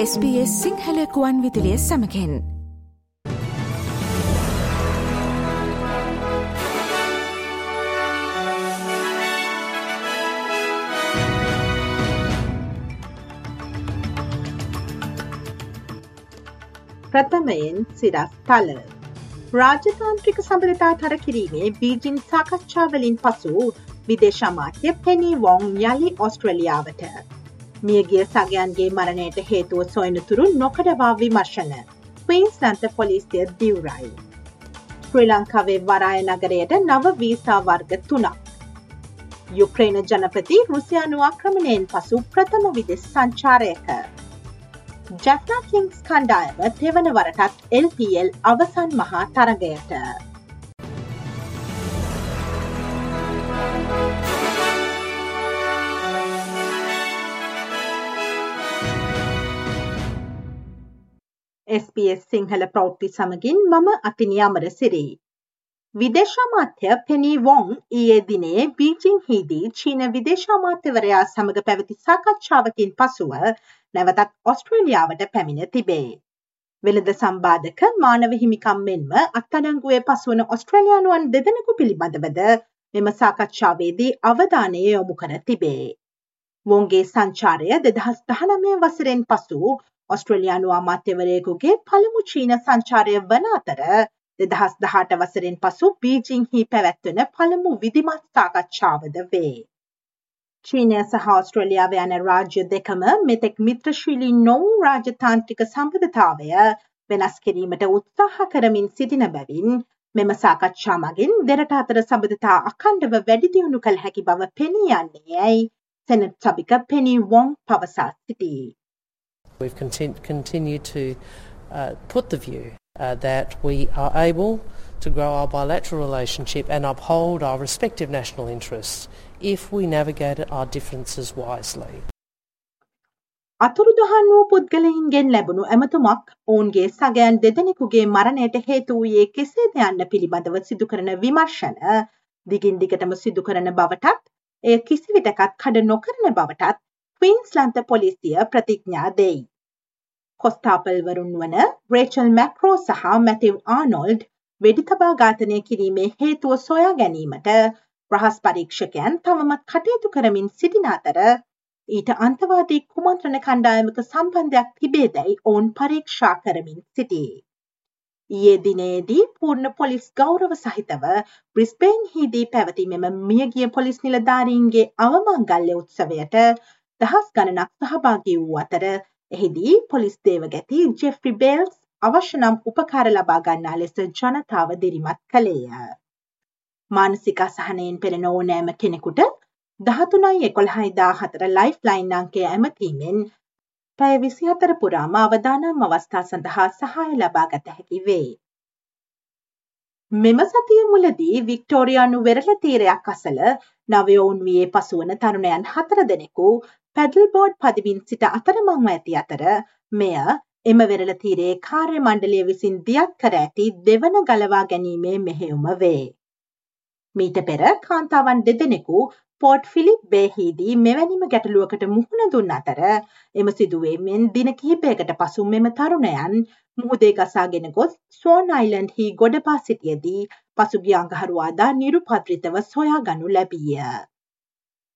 SBS සිංහලකුවන් විදිලිය සමකෙන් ප්‍රථමයෙන් සිරස් තල. රාජතාන්ත්‍රික සබඳතා තර කිරීමේ බීජින් සාකච්ඡාවලින් පසු විදේශමාත්‍ය පෙනී වොං යළි ඔස්ට්‍රලියාවට. මියගිය සගයන්ගේ මරණයට හේතුව සොයනතුරු නොකඩවා විමර්ශන. ක්වීන්ස්ලන්ත පොලිසිය දිවරයි. ශ්‍රී ලංකාවේ වරාය නගරයට නව වීසා වර්ග තුනක්. යුක්‍රේන ජනපති රුසියානු ආක්‍රමණයෙන් පසු ප්‍රථම විදෙස් සංචාරයක. ජැක්නා කිංස් කණ්ඩායම තෙවන වරටත් LPL අවසන් මහා තරගයට. SBS සිංහල ප්‍රෞ්ටි සමගින් මම අතිනි අමර සිරී. විදේශාමාත්‍ය පෙනී වොං ඊයේ දිනේ බීජිං හිදී චීන විදේශාමාත්‍යවරයා සමඟ පැවති සාකච්ඡාවකින් පසුව නැවතත් ඔස්ට්‍රේලියාවට පැමිණ තිබේ. වෙළඳ සම්බාධක මානව හිමිකම් මෙන්ම අත්තඩංගුවේ පසුවන ඔස්ට්‍රලයානුවන් දෙදෙනෙකු පිළිබඳවද මෙම සාකච්ඡාවේදී අවධානය යොමු කර තිබේ. වොන්ගේ සංචාරය දෙදහස් දහනමය වසරෙන් පසු ඔස්ට්‍රලයානු අමාත්‍යවරයෙකුගේ පළමු චීන සංචාරය වන අතර දෙදහස් දහට වසරෙන් පසු බීජිංහි පැවැත්වන පළමු විදිමත් සාකච්ඡාවද වේ. චීනය සහ ඔස්ට්‍රලියාව යන රාජ්‍ය දෙකම මෙතෙක් මිත්‍රශීලී නොවූ රාජතාන්ත්‍රික සම්බධතාවය වෙනස් කිරීමට උත්සාහ කරමින් සිටින බැවින් මෙම සාකච්ඡා මගින් දෙරට අතර සබඳතා අකණ්ඩව වැඩිදියුණු කළ හැකි බව පෙනී යන්නේ ඇයි සැනට් සභික පෙනී වොන් පවසා සිටී. We've content, continued to uh, put the view uh, that we are able to grow our bilateral relationship and uphold our respective national interests if we navigate our differences wisely. අතුරුදහන් වූ පුද්ගලයින්ගෙන් ලැබුණු ඇමතුමක් ඔවුන්ගේ සගයන් දෙදෙනෙකුගේ මරණයට හේතු වූයේ කෙසේද යන්න පිළිබඳව සිදු කරන විමර්ශන දිගින් දිගටම සිදු කරන බවටත් එය කිසිවිටකත් කඩ නොකරන බවටත් ක්වීන්ස්ලන්ත පොලිසිය ප්‍රතිඥා දෙයි. කොස්තාපල්වරුන් වන රේචල් මැක්‍රෝ සහ මැතිව් ආනොල්ඩ් වෙඩිතබා ඝාතනය කිරීමේ හේතුව සොයා ගැනීමට රහස් පරීක්ෂකයන් තවමත් කටයුතු කරමින් සිටින අතර ඊට අන්තවාදී කුමන්ත්‍රණ කණ්ඩායමක සම්බන්ධයක් තිබේදැයි ඔවුන් පරීක්ෂා කරමින් සිටී. ඊයේ දිනේදී පූර්ණ පොලිස් ගෞරව සහිතව බ්‍රිස්බේන් හිදී පැවති මෙම මියගිය පොලිස් නිලධාරීන්ගේ අවමංගල්‍ය උත්සවයට දහස් ගණනක් සහභාගී වූ අතර එහිදී පොලිස් දේවගැති ජෙෆ්‍රි බේල්ස් අවශ්‍ය නම් උපකාර ලබා ගන්නා ලෙස ජනතාව දිරිමත් කළේය. මානසික අසහනයෙන් පෙළෙන ඕනෑම කෙනෙකුට දහතුනයි එකොළහයි දා හතර ලයිෆ් ලයින් අංකය ඇමතීමෙන් පැය විසි අතර පුරාම අවදානම් අවස්ථා සඳහා සහය ලබා ගත හැකි වේ. මෙම සතිය මුලදී වික්ටෝරියානු වෙරළ තීරයක් අසල නවයවුන් වයේ පසුවන තරුණයන් හතර දෙනෙකු පැඩල් බෝඩ් පදිවින් සිට අතරමංව ඇති අතර මෙය එම වෙරළ තීරයේ කාර්ය මණ්ඩලය විසින් දියත් කර ඇති දෙවන ගලවා ගැනීමේ මෙහෙයුම වේ. මීට පෙර කාන්තාවන් දෙදෙනෙකු පෝට් ෆිලිප් බේහිදී මෙවැනිම ගැටලුවකට මුහුණ දුන් අතර එම සිදුවීමෙන් දින කිහිපයකට පසු මෙම තරුණයන් මුහුදේ ගසාගෙන ගොස් ස්වෝන් අයිලන්ඩ් හි ගොඩපා සිටියදී පසුගිය අඟහරුවාදා නිරුපද්‍රිතව සොයා ගනු ලැබීය.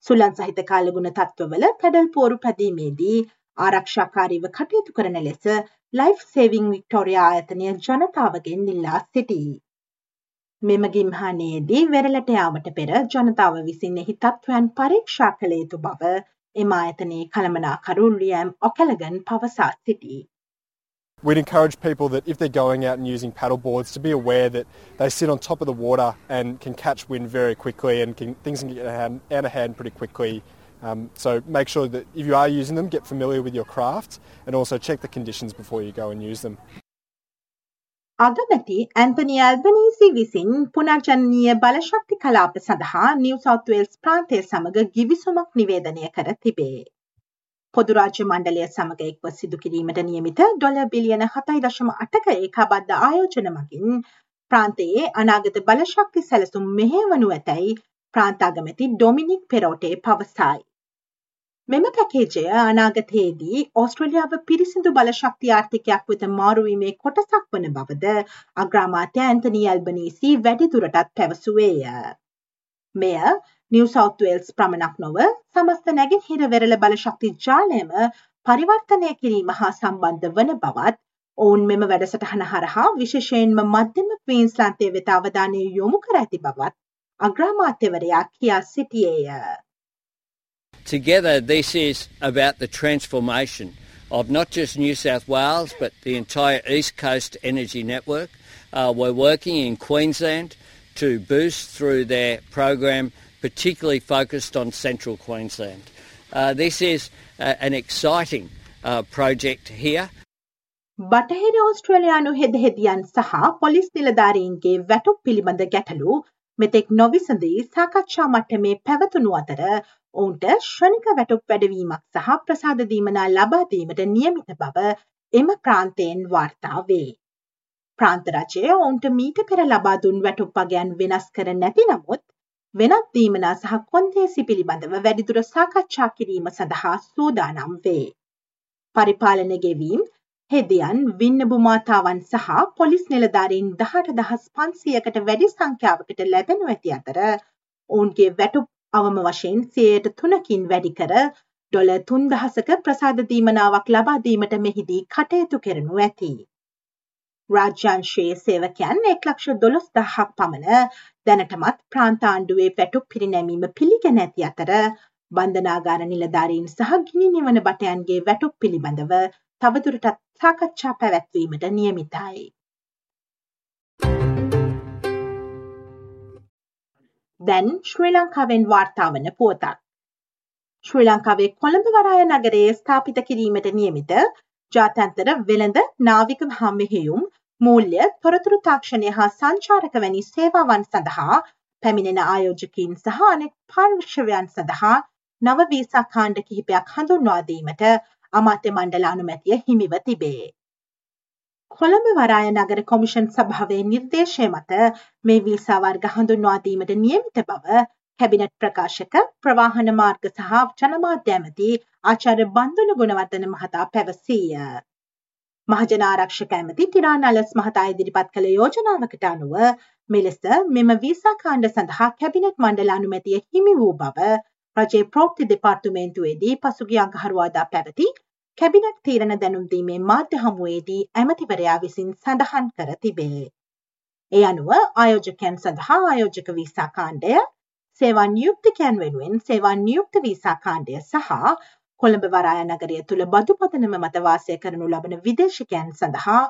සුලන් සහිත කාලගුණ තත්ත්වවල පැඩල් පෝරු පැදීමේදී ආරක්ෂාකාරීව කටයුතු කරන ලෙස ලයිෆ් සේවිං වික්ටෝරයා ආයතනය ජනතාවගෙන් ඉල්ලා සිටී. මෙම ගිම්හානයේදී වෙරලට යාමට පෙර ජනතාව විසින් එහි තත්ත්වයන් පරීක්ෂා කළ යුතු බව එම ආයතනයේ කළමනාකරු ලියම් ඔකලගන් පවසා සිටී. We'd encourage people that if they're going out and using paddle boards to be aware that they sit on top of the water and can catch wind very quickly and can, things can get out of hand pretty quickly. Um, so make sure that if you are using them, get familiar with your craft and also check the conditions before you go and use them. අගමැති Anthony Albanese විසින් පුනර්ජනනීය බලශක්ති කලාප සඳහා New south Wales ප්‍රාන්තය සමග ගිවිසුමක් නිවේදනය කර තිබේ. පොදුරාජ්‍ය මණ්ඩලය සමඟ එක්ව සිදු කිරීමට නියමිත ඩොල බිලියන හතයි දශම අටක ඒකාබද්ධ ආයෝජන මගින් ප්‍රාන්තයේ අනාගත බලශක්ති සැලසුම් මෙහෙවනු ඇතැයි ප්‍රාන්තාගමැති ඩොමිනික් පෙරෝටේ පවසයි. මෙම පැකේජය අනාගතයේදී ඕස්ට්‍රලියාව පිරිසිදු බලශක්ති ආර්ථිකයක් වෙත මාරුවීමේ කොටසක් වන බවද අග්‍රාමාත්‍ය ඇන්තනී ඇල්බනීසි වැඩිදුරටත් පැවසුවේය. මෙය නිව් සෞත්වේල්ස් ප්‍රමණක් නොව සමස්ත නැගෙනහිර වෙරළ බලශක්ති ජාලයම පරිවර්තනය කිරීම හා සම්බන්ධ වන බවත් ඔවුන් මෙම වැඩසටහන හරහා විශේෂයෙන්ම මධ්‍යම ක්වීන්ස්ලාන්තය වෙත අවධානය යොමු කර ඇති බවත් අග්‍රාමාත්‍යවරයා කියා සිටියේය. Together, this is about the transformation of not just New South Wales but the entire East Coast energy network. Uh, we're working in Queensland to boost through their program, particularly focused on central Queensland. Uh, this is uh, an exciting uh, project here. බටහිර ඕස්ට්‍රලයානු හෙදහෙදියන් සහ police නිලධාරීන්ගේ වැටුප් පිළිබඳ ගැටලු මෙතෙක් නොවිසඳී සාකච්ඡා මට්ටමේ පැවතුණු අතර ඔවුන්ට ශ්‍රනික වැටුප් වැඩවීමක් සහ ප්‍රසාදදීමනා ලබාදීමට නියමිත බව එම ප්‍රාන්තයෙන් වාර්තා වේ. ප්‍රාන්තරජය ඔවුන්ට මීට පෙර ලබාදුන් වැටුප් වගයන් වෙනස් කර නැති නමුත් වෙනත් දීමනා සහ කොන්දේසි පිළිබඳව වැඩිදුර සාකච්ඡා කිරීම සඳහා සූදානම් වේ. පරිපාලන ගෙවීම් හෙදියන් වින්නබු මාතාවන් සහ පොලිස් නිලධාරීන් දහට දහස් පන්සියකට වැඩි සංඛ්‍යාවකට ලැබෙනු ඇති අතර ඔවුන්ගේ වැටුප් අවම වශයෙන් සයට තුනකින් වැඩි කර ඩොල තුන්දහසක ප්‍රසාධදීමනාවක් ලබාදීමට මෙහිදී කටයුතු කරනු ඇති. රාජ්‍යංශයේ සේවකයන් එක් ලක්ෂ දොළොස් දහක් පමණ දැනටමත් ප්‍රාන්තාණ්ඩුවේ පැටුක් පිරිනැමීම පිළිගෙන ඇති අතර බන්ධනාගාර නිලධාරීන් සහ ගිනි නිවන බටයන්ගේ වැටුක් පිළිබඳව තවදුරටත් සාකච්ඡා පැවැත්වීමට නියමිතයි. දැන් ශ්‍රී ලංකාවෙන් වාර්තාාවන පුවතක්. ශ්‍රී ලංකාවේ කොළඹ වරාය නගරයේ ස්ථාපිත කිරීමට නියමිත ජාතන්තර වෙළඳ නාවික හාමෙහෙයුම් මූල්‍ය තොරතුරු තාක්ෂණය හා සංචාරක වැනි සේවාවන් සඳහා පැමිණෙන ආයෝජකින් සහ අනෙක් පාර්ශ්වයන් සඳහා නව වීසා කාණ්ඩ කිහිපයක් හඳුන්වාදීමට අමාත්‍ය මණ්ඩල අනුමැතිය හිමිව තිබේ. කොළඹ වරාය නගර කොමිෂන් සභාවේ නිර්දේශය මත මේ වීසා වර්ග හඳුන්වා දීමට නියමිත බව කැබිනට් ප්‍රකාශක ප්‍රවාහන මාර්ග සහ ජනමාධ්‍ය ඇමති ආචාර්ය බන්දුල ගුණවර්ධන මහතා පැවසීය. මහජන ආරක්ෂක ඇමති තිරාන් අලස් මහතා ඉදිරිපත් කළ යෝජනාවකට අනුව මෙලෙස මෙම වීසා කාණ්ඩ සඳහා කැබිනට් මණ්ඩල අනුමැතිය හිමි වූ බව රජයේ ප්‍රෝක්ති දෙපාර්තමේන්තුවේදී පසුගිය අඟහරුවාදා පැවති කැබිනට් තීරණ දැනුම්දීමේ මාධ්‍ය හමුවේදී ඇමතිවරයා විසින් සඳහන් කර තිබේ. ඒ අනුව ආයෝජකයන් සඳහා ආයෝජක වීසා කාණ්ඩය සේවා නියුක්තිකයන් වෙනුවෙන් සේවා නියුක්ත වීසා කාණ්ඩය සහ කොළඹ වරාය නගරය තුළ බදු පදනම මත වාසය කරනු ලබන විදේශකයන් සඳහා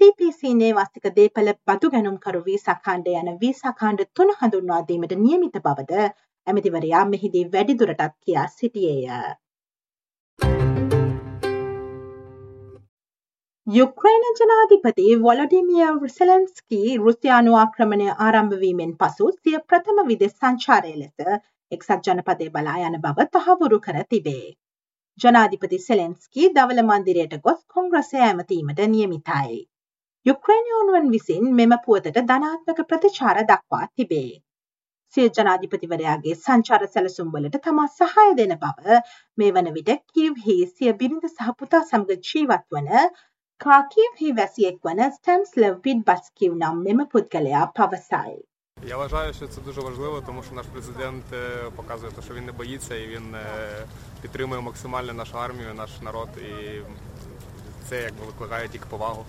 CPC නේවාස්තික දේපල බදු ගැනුම්කරු වීසා කාණ්ඩ යන වීසා කාණ්ඩ තුන හඳුන්වා දීමට නියමිත බවද ඇමතිවරයා මෙහිදී වැඩිදුරටත් කියා සිටියේය. යුක්්‍රේන ජනාධිපති වොලඩිමිය රිසලන්ස්කී රුසියානු ආක්‍රමණය ආරම්භවීමෙන් පසු සිය ප්‍රථම විදෙස් සංචාරය ලෙස එක්සත් ජනපදය බලා යන බව තහවුරු කර තිබේ. ජනාධිපති සෙලෙන්ස්කී දවල මන්දිරයට ගොස් කොංග්‍රසය ඇමතීමට නියමිතයි. යුක්්‍රේණියෝනුවන් විසින් මෙම පුවතට ධනාත්මක ප්‍රතිචාර දක්වා තිබේ. සිය ජනාධිපතිවරයාගේ සංචාර සැලසුම්වලට තමා සහය දෙන බව මේ වන විට කිව්හි සිය බිරිඳ සහ පුතා සමග ජීවත් වන කාකීව්හි වැසියෙක් වන ස්ටැම්ස්ලව් පිඩ් බස්කිව් නම් මෙම පුද්ගලයා පවසයි. Я вважаю, що це дуже важливо, тому що наш президент показує, що він не боїться і він підтримує максимально нашу армію, наш народ, і це якби викликає тільки повагу.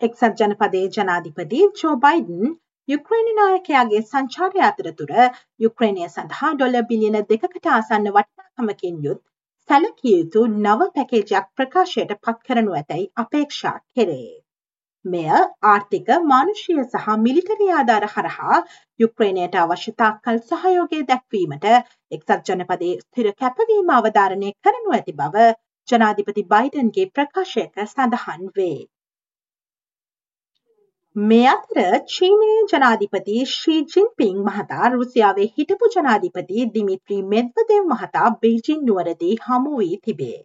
එක්සත් ජනපදයේ ජනාධිපති ජෝ බයිඩන් යුක්්‍රේණ නායකයාගේ සංචාරය අතරතුර යුක්්‍රේණය සඳහා ඩොල බිලියන දෙකට ආසන්න වටනාකමකින් යුත් සැලකිය යුතු නව පැකේජයක් ප්‍රකාශයට පත් කරනු ඇතැයි අපේක්ෂා කෙරේ. මෙය ආර්ථික මානුෂය සහ මිලිටරි ආධාර හරහා යුක්්‍රේණයට අවශ්‍යතාකල් සහයෝගය දැක්වීමට එක්සත් ජනපදේ ස්ථිර කැපවීම අවධාරණය කරනු ඇති බව ජනාධිපති බයිඩන්ගේ ප්‍රකාශයක සඳහන් වේ. මේ අතර චීනයේ ජනාධිපති ශ්‍රී ජින්පිං මහතා රුසියාවේ හිටපු ජනාධිපති දිමිත්‍රී මෙද්වදෙව් මහතා බේජින් නුවරදී හමු වී තිබේ.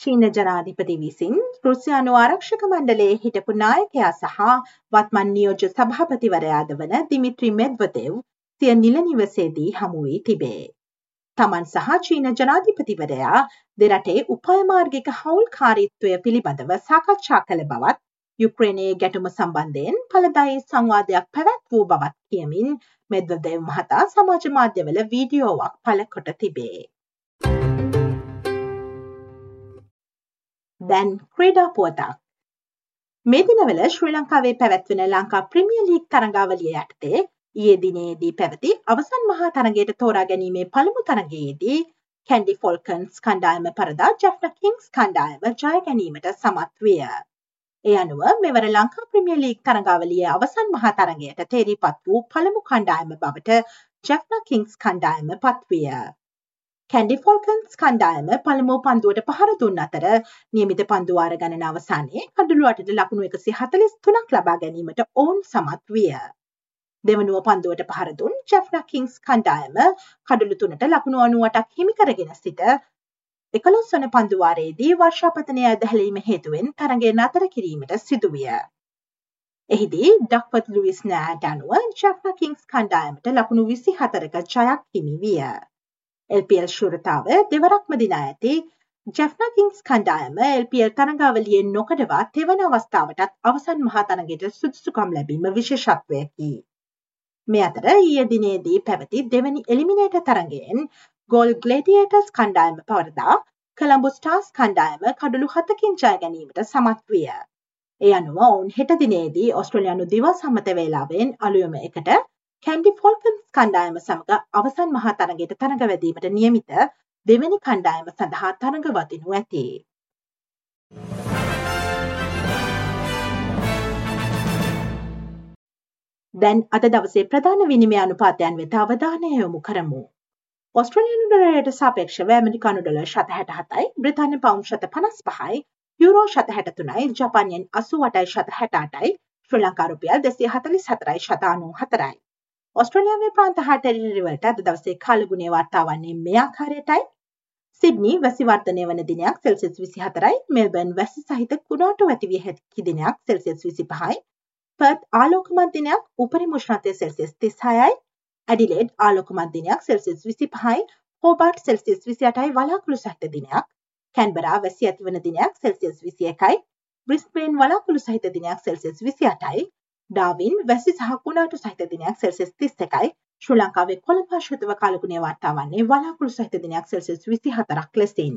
චීන ජනාධිපති විසින් රුසියානු ආරක්ෂක මණ්ඩලයේ හිටපු නායකයා සහ වත්මන් නියෝජ්‍ය සභාපතිවරයාද වන දිමිත්‍රී මෙද්වදෙව් සිය නිල නිවසේදී හමු වී තිබේ. තමන් සහ චීන ජනාධිපතිවරයා දෙරටේ උපයමාර්ගික හවුල්කාරීත්වය පිළිබඳව සාකච්ඡා කළ බවත් යුක්‍රේනයේ ගැටුම සම්බන්ධයෙන් පලදායි සංවාදයක් පැවැත් වූ බවත් කියමින් මෙද්වදෙව් මහතා සමාජ මාධ්‍යවල වීඩියෝවක් පල කොට තිබේ. දැන් ක්‍රීඩා පුවතක්. මේ දිනවල ශ්‍රී ලංකාවේ පැවැත්වෙන ලංකා ප්‍රමිය ලීක් තරඟාවලිය යටතේ ඊයේ දිනේදී පැවති අවසන් මහා තරගයට තෝරා ගැනීමේ පළමු තරගයේදී කැන්ඩි ෆොල්කන්ස් කණ්ඩායම පරදා ජැෆ්න කිංස් කණ්ඩායම ජය ගැනීමට සමත් විය. ඒ අනුව මෙවර ලංකා ප්‍රමිය ලීක් තරඟාවලිය අවසන් මහා තරගයට තේරීපත් වූ පළමු කණ්ඩායම බවට ජැෆ්න කිංස් කණ්ඩායම පත්විය. කැන්ඩි ෆෝල්කන්ස් කණ්ඩායම පළමු පන්දුවට පහර දුන් අතර නියමිත පන්දුවාර ගණන අවසානයේ කඩුළුවටට ලකුණු එකසි හතලිස් තුනක් ලබා ගැනීමට ඔවුන් සමත් විය. දෙවනුව පන්දුවට පහරදුන් ජැෆ්න කිංස් කණ්ඩායම කඩුළු තුනට ලකුණු අනුවටක් හිමිකරගෙන සිට එකළොස් වන පන්දුවාරයේදී වර්ෂාපතනය ඇදහැලීම හේතුවෙන් තරගේ නතර කිරීමට සිදුවිය. එහිදී ඩක්පත් ලුවිස් නෑට අනුව ජැෆ්න කිංස් කණ්ඩායමට ලකුණු විසි හතරක ජයක් හිමි විය. LPL ශුරතාව දෙවරක්ම දිනා ඇති ජැෆ්නා කිංස් කණ්ඩායම LPL තරඟාවලියෙන් නොකඩවා තෙවන අවස්ථාවටත් අවසන් මහා තරගෙට සුදුසුකම් ලැබීම විශේෂත්වයකි. මේ අතර ඊය දිනේදී පැවති දෙවැනි එලිමිනේට තරගෙන් ගෝල් ගලේඩියටස් කණ්ඩායම පවරදා කළම්බු ස්ටාස් කණ්ඩායම කඩුළු හතකින් ජය ගැනීමට සමත් විය. ඒ අනුව ඔවුන් හෙට දිනේදී ඔස්ට්‍රලයානු දිව සම්මත වේලාවෙන් අලුයම එකට කැන්ඩි ෆොල්කන්ස් කණ්ඩායම සමඟ අවසන් මහා තරගයට තරඟ වැදීමට නියමිත දෙවැනි කණ්ඩායම සඳහා තරඟ වදිනු ඇති. දැන් අද දවසේ ප්‍රධාන විනිමය අනුපාතයන් වෙත අවධානය යොමු කරමු. ඔස්ට්‍රලියනු ඩොලරයට සාපේක්ෂව ඇමරිකානු ඩොලර් ශත හැට හතයි බ්‍රතාන්‍ය පවුම් ශත පනස් පහයි යුරෝ ශත හැට තුනයි ජපානයෙන් අසු වටයි ශත හැට අටයි ශ්‍රී ලංකා රුපියල් දෙසිය හතලිස් හතරයි ශතානු හතරයි. ඔස්ට්‍රලියාවේ ප්‍රාන්ත හා ටෙලිවලට අද දවසේ කාලගුණේ වාර්තා වන්නේ මේ ආකාරයටයි. සිඩ්නි වැසි වර්ධනය වන දිනයක් සෙල්සියස් 24යි, මෙල්බර්න් වැසි සහිත කුණාටු ඇති විය හැකි දිනයක් සෙල්සියස් 25යි, පර්ත් ආලෝකමත් දිනයක්. උපරිම උෂ්ණත්වය සෙල්සියස් 36යි, ඇඩිලේඩ් ආලෝකමත් දිනයක් සෙල්සියස් 25යි, හෝබාර්ට් සෙල්සියස් 28යි වලාකුළු සහිත දිනයක්, කැන්බරා වැසි ඇතිවන දිනයක් සෙල්සියස් 21යි, බ්‍රිස්බේන් වලාකුළු සහිත දිනයක් සෙල්සියස් 28යි, ඩාවින් වැසි සහ කුණාටු සහිත දිනයක් සෙල්සියස් 31යි ශ්‍රී ලංකාවේ කොළඹ ශ්‍රතව කාලගුණය වාර්තා වන්නේ වලාකුළු සහිත දිනයක් සෙල්සියස් 24ක් ලෙසින්.